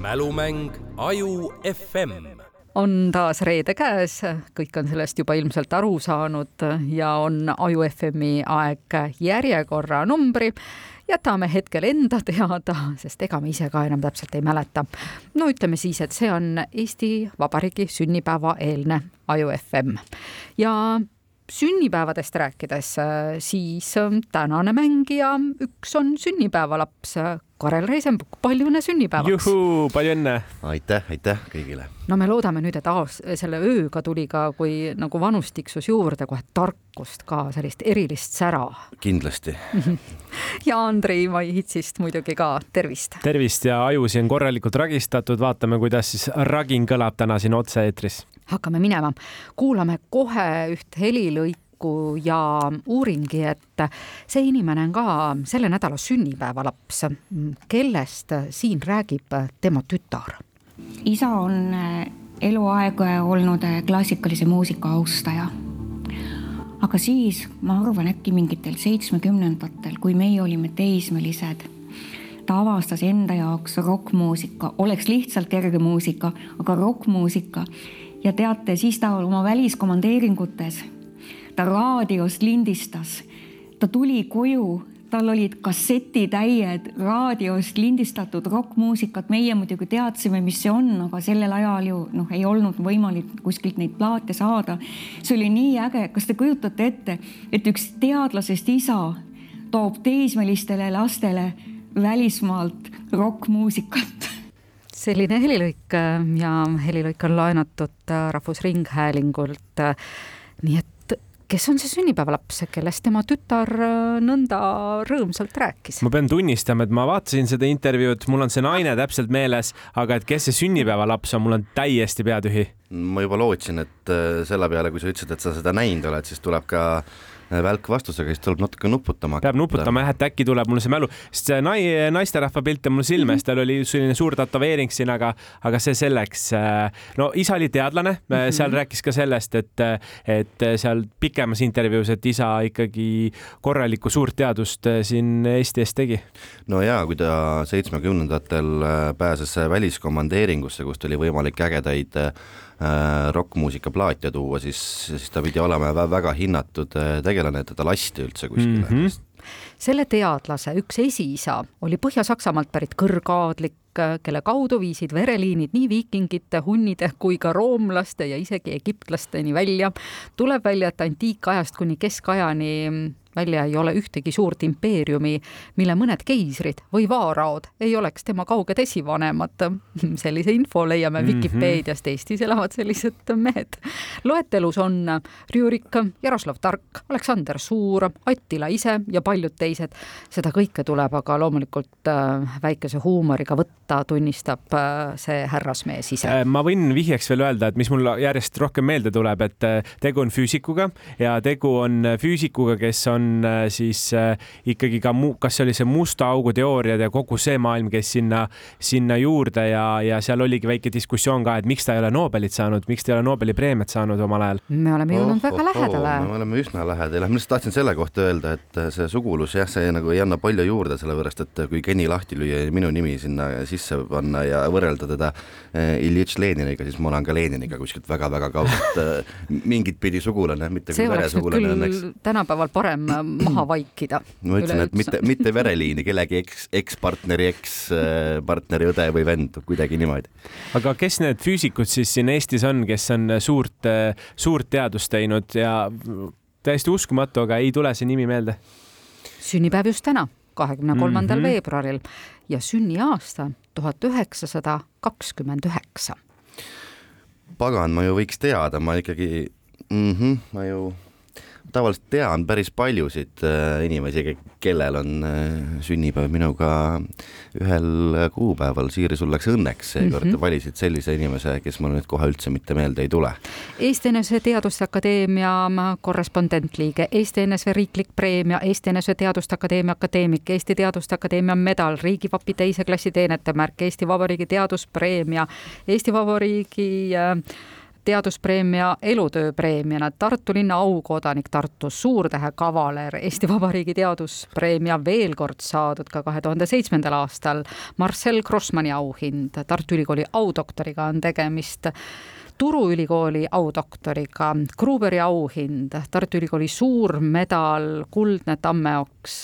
mälumäng Aju FM on taas reede käes, kõik on sellest juba ilmselt aru saanud ja on Aju FM-i aeg järjekorranumbri. jätame hetkel enda teada, sest ega me ise ka enam täpselt ei mäleta. no ütleme siis, et see on Eesti Vabariigi sünnipäeva eelne Aju FM ja sünnipäevadest rääkides, siis tänane mängija, üks on sünnipäevalaps, Karel Reisenbuk, palju õnne sünnipäevaks! juhuu, palju õnne! aitäh, aitäh kõigile! no me loodame nüüd, et aas-, selle ööga tuli ka, kui nagu vanus tiksus juurde, kohe tarkust ka, sellist erilist sära. kindlasti ja Andrei Maihitsist muidugi ka, tervist! tervist ja ajusi on korralikult ragistatud, vaatame, kuidas siis ragin kõlab täna siin otse-eetris hakkame minema, kuulame kohe üht helilõiku ja uuringi, et see inimene on ka selle nädala sünnipäevalaps, kellest siin räägib tema tütar. isa on eluaeg olnud klassikalise muusika austaja. aga siis ma arvan, äkki mingitel seitsmekümnendatel, kui meie olime teismelised ta avastas enda jaoks rokkmuusika, oleks lihtsalt kerge muusika, aga rokkmuusika ja teate, siis ta oma väliskomandeeringutes, ta raadiost lindistas, ta tuli koju, tal olid kassetitäied raadiost lindistatud rokkmuusikat, meie muidugi teadsime, mis see on, aga sellel ajal ju noh, ei olnud võimalik kuskilt neid plaate saada. see oli nii äge, kas te kujutate ette, et üks teadlasest isa toob teismelistele lastele välismaalt rokkmuusikat selline helilõik äh, ja helilõik on laenatud äh, Rahvusringhäälingult. nii et kes on see sünnipäevalaps, kellest tema tütar äh, nõnda rõõmsalt rääkis? ma pean tunnistama, et ma vaatasin seda intervjuud, mul on see naine täpselt meeles, aga et kes see sünnipäevalaps on, mul on täiesti pea tühi. ma juba lootsin, et selle peale, kui sa ütlesid, et sa seda näinud oled, siis tuleb ka välk vastusega, siis tuleb natuke nuputama. peab nuputama jah, et äkki tuleb mul see mälu, sest see nai, naisterahva pilt on mul silme ees, tal oli selline suur tätoveering siin, aga, aga see selleks. no isa oli teadlane mm, -hmm. seal rääkis ka sellest, et, et seal pikemas intervjuus, et isa ikkagi korralikku suurt teadust siin Eesti eest tegi. no ja kui ta seitsmekümnendatel pääses väliskomandeeringusse, kust oli võimalik ägedaid Äh, rokkmuusika plaate tuua, siis, siis ta pidi olema väga hinnatud äh, tegelane, et teda lasti üldse kuskile mm. -hmm selle teadlase üks esiisa oli Põhja-Saksamaalt pärit kõrgaadlik, kelle kaudu viisid vereliinid nii viikingite, hunnide kui ka roomlaste ja isegi egiptlasteni välja. tuleb välja, et antiikajast kuni keskajani välja ei ole ühtegi suurt impeeriumi, mille mõned keisrid või vaaraod ei oleks tema kauged esivanemad. sellise info leiame -hmm. Vikipeediast, Eestis elavad sellised mehed. loetelus on Rüürik, Jaroslav Tark, Aleksander Suur, Attila ise ja paljud teised. seda kõike tuleb aga loomulikult äh, väikese huumoriga võtta, tunnistab äh, see härrasmees ise. Äh, ma võin vihjeks veel öelda, et mis mul järjest rohkem meelde tuleb, et tegu on füüsikuga ja tegu on füüsikuga, kes on siis ikkagi ka mu-, kas see oli see musta augu teooriad ja kogu see maailm käis sinna, sinna juurde ja, ja seal oligi väike diskussioon ka, et miks ta ei ole Nobelit saanud, miks ta ei ole Nobeli preemiat saanud omal ajal. me oleme jõudnud oh, väga oh, lähedale oh,. me oleme üsna lähedal, ma lihtsalt tahtsin selle kohta öelda, et see sugulus jah, see nagu ei anna palju juurde, sellepärast et kui geni lahti lüüa ja minu nimi sinna sisse panna ja võrrelda teda eh, Iljitš Leniniga, siis ma olen ka Leniniga kuskilt väga-väga kaugelt eh, mingit pidi sugulane, mitte see oleks nüüd küll õnneks. tänapäeval parem maha vaikida. ma ütlesin, et mitte, mitte vereliini, kellegi eks, ekspartneri ekspartneri õde või vend, kuidagi niimoodi. aga kes need füüsikud siis siin Eestis on, kes on suurt, suurt teadust teinud ja täiesti uskumatu, aga ei tule see nimi meelde? Sünnipäev just täna, kahekümne kolmandal mhm. veebruaril ja sünniaasta tuhat üheksasada kakskümmend üheksa. pagan, ma ju võiks teada, ma ikkagi mm, -hmm, ma ju tavaliselt tean päris paljusid äh, inimesi, kellel on äh, sünnipäev minuga ühel kuupäeval. Siiri, sul läks õnneks seekord mm, -hmm. valisid sellise inimese, kes mul nüüd kohe üldse mitte meelde ei tule. Eesti NSV Teaduste Akadeemia korrespondentliige, Eesti NSV Riiklik Preemia, Eesti NSV Teaduste Akadeemia akadeemik, Eesti Teaduste Akadeemia medal, riigivapi teise klassi teenetemärk, Eesti Vabariigi Teaduspreemia, Eesti Vabariigi äh, teaduspreemia elutööpreemiana. Tartu linna aukodanik Tartus, suurtähe kavaler, Eesti Vabariigi teaduspreemia veel kord saadud ka kahe tuhande seitsmendal aastal, Marcel Grossmanni auhind, Tartu Ülikooli audoktoriga on tegemist Turu Ülikooli audoktoriga, Gruberi auhind, Tartu Ülikooli suurmedal, kuldne tammeoks,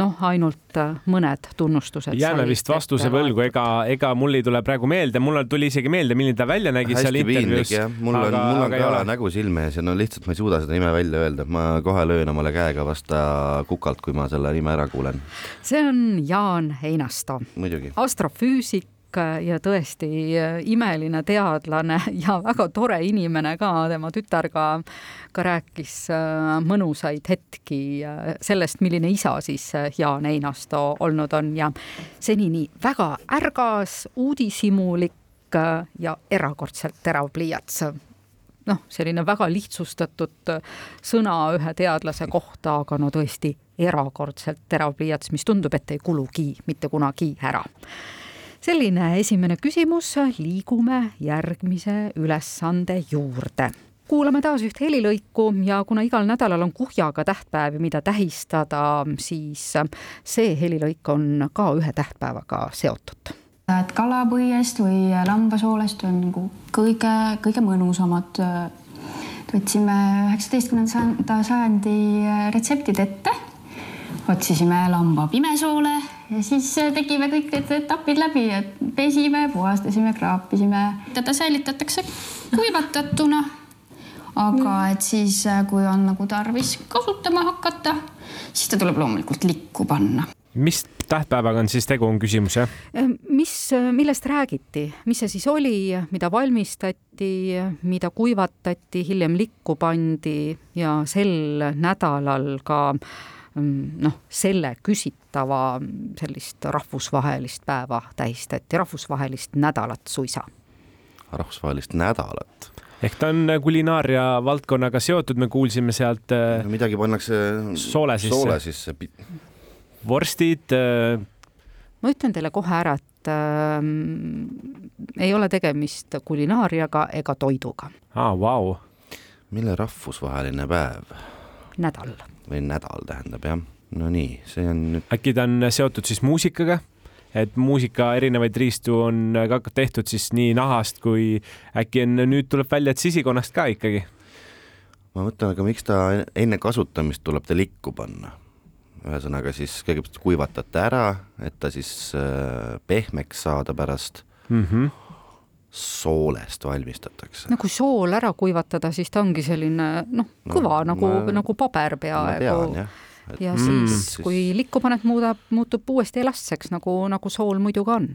noh, ainult mõned tunnustused. jääme vist vastuse võlgu, ega, ega mul ei tule praegu meelde, mul tuli isegi meelde, milline ta välja nägi hästi seal intervjuus. mul on, mul on ka nägu silme ees ja no lihtsalt ma ei suuda seda nime välja öelda, ma kohe löön omale käega vasta kukalt, kui ma selle nime ära kuulen. see on Jaan Einasto. astrofüüsik, ja tõesti äh, imeline teadlane ja väga tore inimene ka, tema tütar ka, ka rääkis äh, mõnusaid hetki äh, sellest, milline isa siis Jaan Einasto olnud on ja senini väga ärgas, uudishimulik ja erakordselt terav pliiats. Noh, selline väga lihtsustatud sõna ühe teadlase kohta, aga no tõesti erakordselt terav pliiats, mis tundub, et ei kulugi mitte kunagi ära selline esimene küsimus, liigume järgmise ülesande juurde kuulame taas üht helilõiku ja kuna igal nädalal on kuhjaga tähtpäevi, mida tähistada, siis see helilõik on ka ühe tähtpäevaga seotud. et kalapõiest või lambasoolest on nagu kõige, kõige mõnusamad. võtsime üheksateistkümnenda sajandi retseptid ette, otsisime lamba pimesoole ja siis äh, tegime kõik need etapid läbi, et pesime, puhastasime, kraapisime. teda säilitatakse kuivatatuna. aga et siis, äh, kui on nagu tarvis kasutama hakata, siis ta tuleb loomulikult likku panna. mis tähtpäevaga on siis tegu, on küsimus jah? Äh, mis, millest räägiti, mis see siis oli, mida valmistati, mida kuivatati, hiljem likku pandi ja sel nädalal ka äh, noh, selle küsitava sellist rahvusvahelist päeva tähistati, rahvusvahelist nädalat suisa. rahvusvahelist nädalat? ehk ta on kulinaaria valdkonnaga seotud, me kuulsime sealt äh, no, midagi pannakse soole sisse, soole sisse. vorstid äh.... ma ütlen teile kohe ära, et äh, ei ole tegemist kulinaariaga ega toiduga. aa, vau. mille rahvusvaheline päev? Nädal või nädal tähendab jah, no nii, see on nüüd. äkki ta on seotud siis muusikaga? et muusika erinevaid riistu on ka tehtud siis nii nahast kui äkki on, nüüd tuleb välja, et sisikonnast ka ikkagi. ma mõtlen, aga miks ta enne kasutamist tuleb ta likku panna? ühesõnaga siis kõigepealt kuivatate ära, et ta siis äh, pehmeks saada pärast mm. -hmm soolest valmistatakse. no kui sool ära kuivatada, siis ta ongi selline noh, kõva no, nagu nagu paber peaaegu. Et... ja mm, siis, kui likku paned, muudab, muutub uuesti elastseks, nagu, nagu sool muidu ka on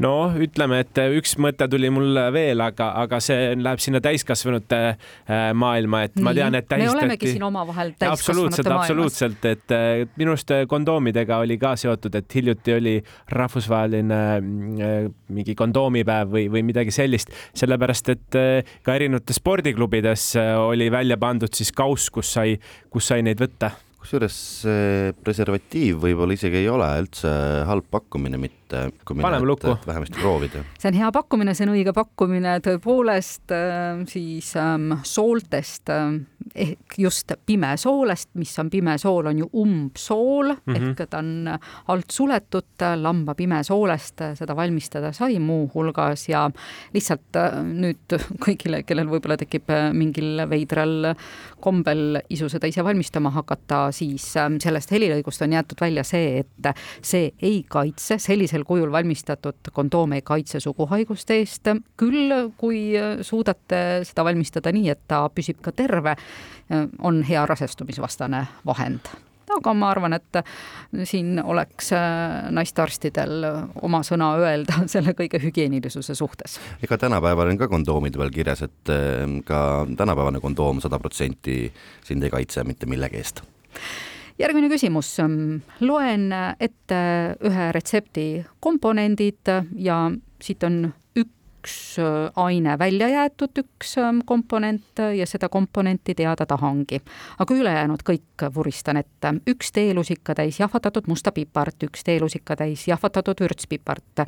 no ütleme, et üks mõte tuli mul veel, aga, aga see läheb sinna täiskasvanute äh, maailma, et Nii, ma tean, et tähistati. me olemegi siin omavahel täiskasvanute maailmas. absoluutselt, et äh, minu arust äh, kondoomidega oli ka seotud, et hiljuti oli rahvusvaheline mingi kondoomipäev või, või midagi sellist, sellepärast et ka erinevates spordiklubides oli välja pandud siis kauss, kus sai, kus sai neid võtta kusjuures see preservatiiv võib-olla isegi ei ole üldse halb pakkumine, mitte paneme lukku. vähemasti proovida. see on hea pakkumine, see on õige pakkumine, tõepoolest äh, siis ähm, sooltest äh, ehk just pimesoolest, mis on pimesool, on ju umbsool mm -hmm. ehk ta on alt suletud, lamba pimesoolest seda valmistada sai muuhulgas ja lihtsalt äh, nüüd kõigile, kellel võib-olla tekib mingil veidral kombel isu seda ise valmistama hakata, siis ähm, sellest helilõigust on jäetud välja see, et see ei kaitse, sellisel kujul valmistatud kondoom ei kaitse suguhaiguste eest. küll, kui suudate seda valmistada nii, et ta püsib ka terve, on hea rasestumisvastane vahend aga ma arvan, et siin oleks äh, naistearstidel oma sõna öelda selle kõige hügieenilisuse suhtes. ega tänapäeval on ka kondoomid veel kirjas, et äh, ka tänapäevane kondoom sada protsenti sind ei kaitse mitte millegi eest järgmine küsimus. loen ette ühe retsepti komponendid ja siit on üks aine välja jäetud, üks komponent ja seda komponenti teada tahangi. aga ülejäänud kõik vuristan ette. üks teelusikatäis jahvatatud musta pipart, üks teelusikatäis jahvatatud vürtspipart,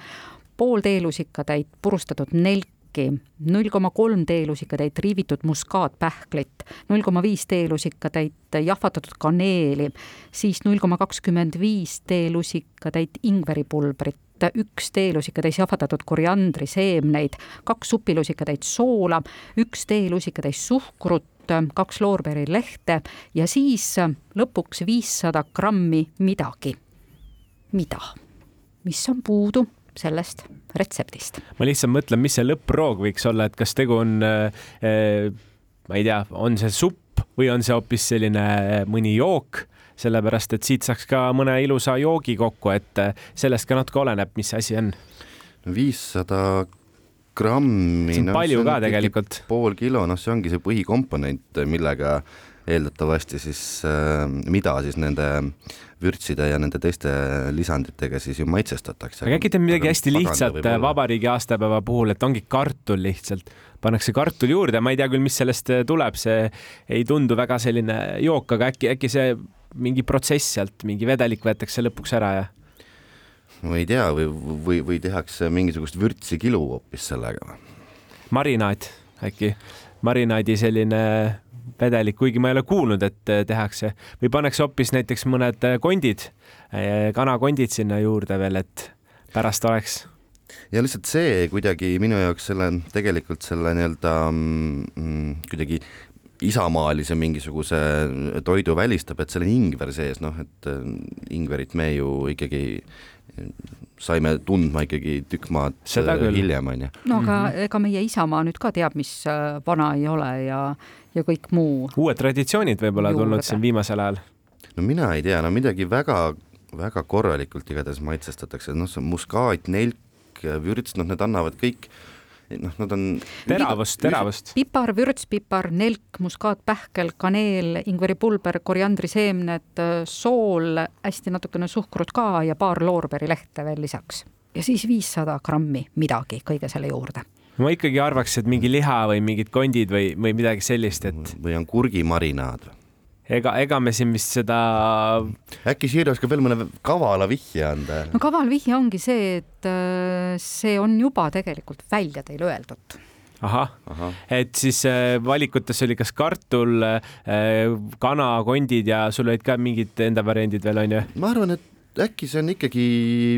pool teelusikatäit purustatud nelk, mürki, null koma kolm teelusikatäit riivitud muskaatpähklit, null koma viis teelusikatäit jahvatatud kaneeli, siis null koma kakskümmend viis teelusikatäit ingveripulbrit, üks teelusikatäis jahvatatud koriandriseemneid, kaks supilusikatäit soola, üks teelusikatäis suhkrut, kaks loorberilehte ja siis lõpuks viissada grammi midagi. mida? mis on puudu sellest retseptist. ma lihtsalt mõtlen, mis see lõpproog võiks olla, et kas tegu on äh,, ma ei tea, on see supp või on see hoopis selline äh, mõni jook, sellepärast et siit saaks ka mõne ilusa joogi kokku, et äh, sellest ka natuke oleneb, mis see asi on. viissada grammi. see on no, palju see on ka tegelikult. pool kilo, noh, see ongi see põhikomponent, millega eeldatavasti siis äh,, mida siis nende vürtside ja nende teiste lisanditega siis ju maitsestatakse. aga äkki teeb midagi hästi lihtsalt vabariigi aastapäeva puhul, et ongi kartul lihtsalt, pannakse kartul juurde, ma ei tea küll, mis sellest tuleb, see ei tundu väga selline jook, aga äkki, äkki see mingi protsess sealt, mingi vedelik võetakse lõpuks ära ja ma ei tea, või, või, või tehakse mingisugust vürtsikilu hoopis sellega või? marinaat äkki, marinaadi selline vedelik, kuigi ma ei ole kuulnud, et äh, tehakse või pannakse hoopis näiteks mõned äh, kondid, äh, kanakondid sinna juurde veel, et pärast oleks. ja lihtsalt see kuidagi minu jaoks selle tegelikult selle nii-öelda mm, mm, kuidagi isamaalise mingisuguse toidu välistab, et seal on ingver sees, noh, et ingverit me ju ikkagi saime tundma ikkagi tükk maad hiljem, on ju. no aga -hmm. ega meie isamaa nüüd ka teab, mis vana ei ole ja ja kõik muu. uued traditsioonid võib-olla tulnud siin viimasel ajal? no mina ei tea, no midagi väga, väga korralikult igatahes maitsestatakse, noh, see muskaat, nelk, vürts, noh, need annavad kõik noh, nad on teravust, teravust. pipar, vürtspipar, nelk, muskaatpähkel, kaneel, ingveripulber, koriandriseemned, sool, hästi natukene suhkrut ka ja paar loorberilehte veel lisaks. ja siis viissada grammi midagi kõige selle juurde ma ikkagi arvaks, et mingi liha või mingid kondid või, või midagi sellist, et. või on kurgimarinaad või? Ega, ega me siin vist seda. äkki Siiri oskab veel mõne kavala vihje anda? no kaval vihje ongi see, et äh, see on juba tegelikult välja teile öeldud ahah Aha., et siis äh, valikutes oli kas kartul äh,, kana, kondid ja sul olid ka mingid enda variandid veel onju? ma arvan, et äkki see on ikkagi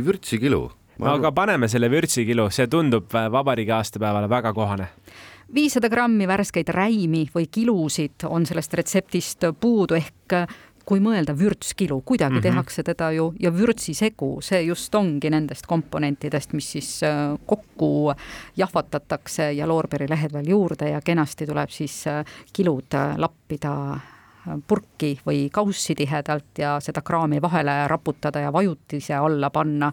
vürtsikilu no aga paneme selle vürtsikilu, see tundub vabariigi aastapäevale väga kohane viissada grammi värskeid räimi või kilusid on sellest retseptist puudu ehk kui mõelda vürtskilu, kuidagi mm -hmm. tehakse teda ju ja vürtsisegu, see just ongi nendest komponentidest, mis siis äh, kokku jahvatatakse ja loorberilehed veel juurde ja kenasti tuleb siis äh, kilud lappida purki või kaussi tihedalt ja seda kraami vahele raputada ja vajutise alla panna.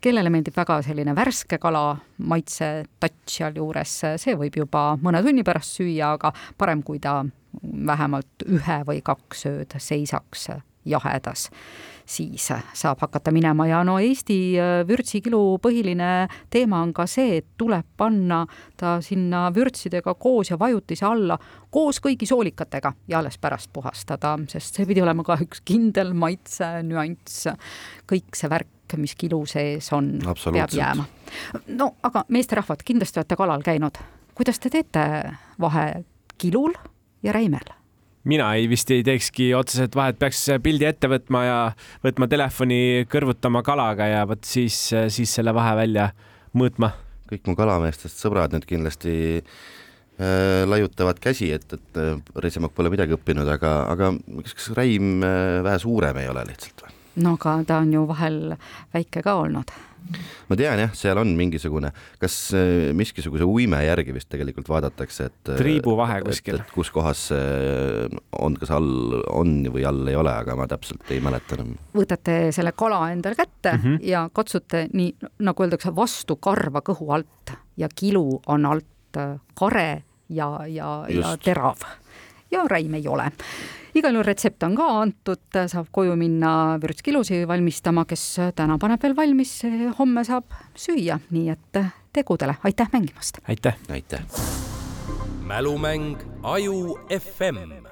kellele meeldib väga selline värske kala maitse touch sealjuures, see võib juba mõne tunni pärast süüa, aga parem, kui ta vähemalt ühe või kaks ööd seisaks jahedas siis saab hakata minema ja no Eesti äh, vürtsikilu põhiline teema on ka see, et tuleb panna ta sinna vürtsidega koos ja vajutise alla koos kõigi soolikatega ja alles pärast puhastada, sest see pidi olema ka üks kindel maitse nüanss. kõik see värk, mis kilu sees on, peab jääma. no aga meesterahvad, kindlasti olete kalal käinud. kuidas te teete vahe kilul ja räimel? Mina ei vist ei teekski otseselt vahet, peaks pildi ette võtma ja võtma telefoni, kõrvutama kalaga ja vot siis, siis selle vahe välja mõõtma. kõik mu kalameestest sõbrad nüüd kindlasti äh, laiutavad käsi, et, et äh, Reisemak pole midagi õppinud, aga, aga kas, kas räim äh, vähe suurem ei ole lihtsalt või? No aga ta on ju vahel väike ka olnud ma tean jah, seal on mingisugune, kas äh, miskisuguse uime järgi vist tegelikult vaadatakse, et äh, triibu vahe kuskil. kus kohas on, kas all on või all ei ole, aga ma täpselt ei mäleta enam. võtate selle kala endale kätte mm -hmm. ja katsute nii, nagu öeldakse, vastu karva kõhu alt ja kilu on alt äh, kare ja, ja, ja terav ja räim ei ole igal juhul retsept on ka antud, saab koju minna vürtskilusi valmistama, kes täna paneb veel valmis, homme saab süüa, nii et tegudele, aitäh mängimast! aitäh! aitäh! mälumäng Aju FM